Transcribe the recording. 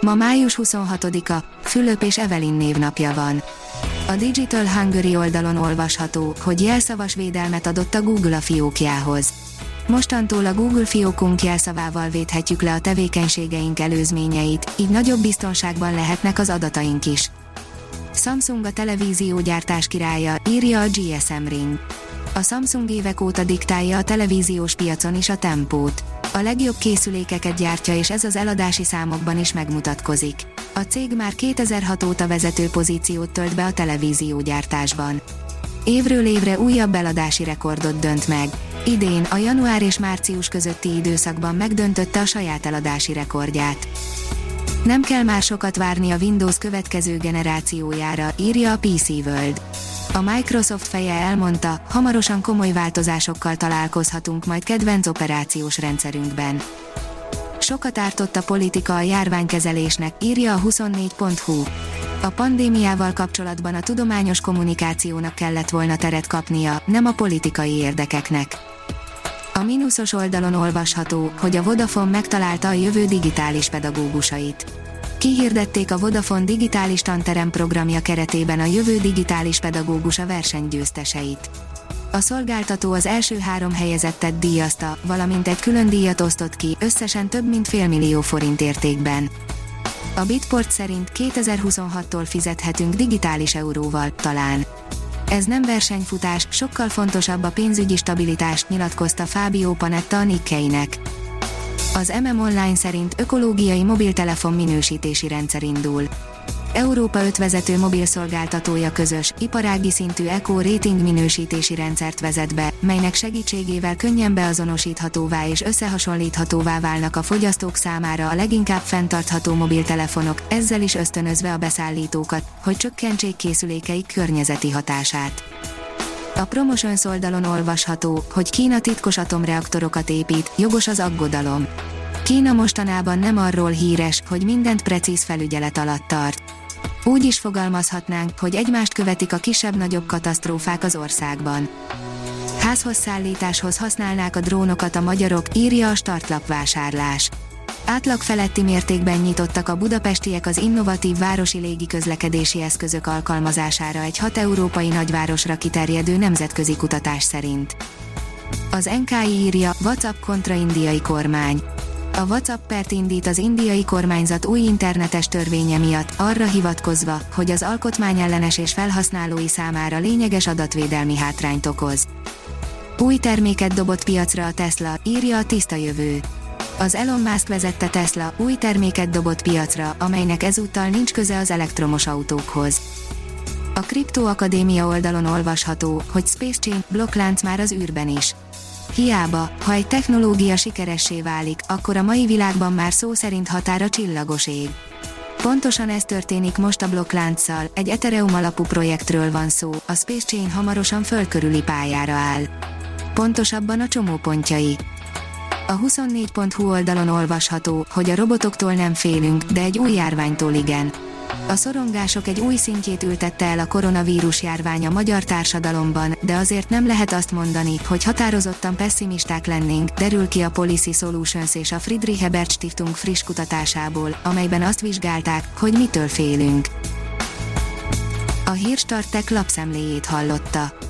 Ma május 26-a, Fülöp és Evelyn névnapja van. A Digital Hungary oldalon olvasható, hogy jelszavas védelmet adott a Google a fiókjához. Mostantól a Google fiókunk jelszavával védhetjük le a tevékenységeink előzményeit, így nagyobb biztonságban lehetnek az adataink is. Samsung a televíziógyártás királya, írja a GSM Ring. A Samsung évek óta diktálja a televíziós piacon is a tempót. A legjobb készülékeket gyártja és ez az eladási számokban is megmutatkozik. A cég már 2006 óta vezető pozíciót tölt be a televíziógyártásban. Évről évre újabb eladási rekordot dönt meg. Idén, a január és március közötti időszakban megdöntötte a saját eladási rekordját. Nem kell már sokat várni a Windows következő generációjára, írja a PC World. A Microsoft feje elmondta, hamarosan komoly változásokkal találkozhatunk majd kedvenc operációs rendszerünkben. Sokat ártott a politika a járványkezelésnek, írja a 24.hu. A pandémiával kapcsolatban a tudományos kommunikációnak kellett volna teret kapnia, nem a politikai érdekeknek. A mínuszos oldalon olvasható, hogy a Vodafone megtalálta a jövő digitális pedagógusait Kihirdették a Vodafone digitális tanterem programja keretében a jövő digitális pedagógusa versenygyőzteseit. A szolgáltató az első három helyezettet díjazta, valamint egy külön díjat osztott ki, összesen több mint félmillió forint értékben. A Bitport szerint 2026-tól fizethetünk digitális euróval, talán. Ez nem versenyfutás, sokkal fontosabb a pénzügyi stabilitás, nyilatkozta Fábio Panetta a Nikkeinek. Az MM Online szerint ökológiai mobiltelefon minősítési rendszer indul. Európa 5 vezető mobilszolgáltatója közös, iparági szintű Eco Rating minősítési rendszert vezet be, melynek segítségével könnyen beazonosíthatóvá és összehasonlíthatóvá válnak a fogyasztók számára a leginkább fenntartható mobiltelefonok, ezzel is ösztönözve a beszállítókat, hogy csökkentsék készülékeik környezeti hatását. A Promotions oldalon olvasható, hogy Kína titkos atomreaktorokat épít, jogos az aggodalom. Kína mostanában nem arról híres, hogy mindent precíz felügyelet alatt tart. Úgy is fogalmazhatnánk, hogy egymást követik a kisebb-nagyobb katasztrófák az országban. Házhoz szállításhoz használnák a drónokat a magyarok, írja a startlap vásárlás átlag feletti mértékben nyitottak a budapestiek az innovatív városi légiközlekedési eszközök alkalmazására egy hat európai nagyvárosra kiterjedő nemzetközi kutatás szerint. Az NKI írja, WhatsApp kontra indiai kormány. A WhatsApp pert indít az indiai kormányzat új internetes törvénye miatt, arra hivatkozva, hogy az alkotmányellenes és felhasználói számára lényeges adatvédelmi hátrányt okoz. Új terméket dobott piacra a Tesla, írja a tiszta jövő az Elon Musk vezette Tesla új terméket dobott piacra, amelynek ezúttal nincs köze az elektromos autókhoz. A Kripto Akadémia oldalon olvasható, hogy Space Chain blokklánc már az űrben is. Hiába, ha egy technológia sikeressé válik, akkor a mai világban már szó szerint határa csillagos ég. Pontosan ez történik most a blokklánccal, egy Ethereum alapú projektről van szó, a Space Chain hamarosan fölkörüli pályára áll. Pontosabban a csomópontjai. A 24.hu oldalon olvasható, hogy a robotoktól nem félünk, de egy új járványtól igen. A szorongások egy új szintjét ültette el a koronavírus járvány a magyar társadalomban, de azért nem lehet azt mondani, hogy határozottan pessimisták lennénk, derül ki a Policy Solutions és a Friedrich Ebert Stiftung friss kutatásából, amelyben azt vizsgálták, hogy mitől félünk. A Hírstartek lapszemléjét hallotta.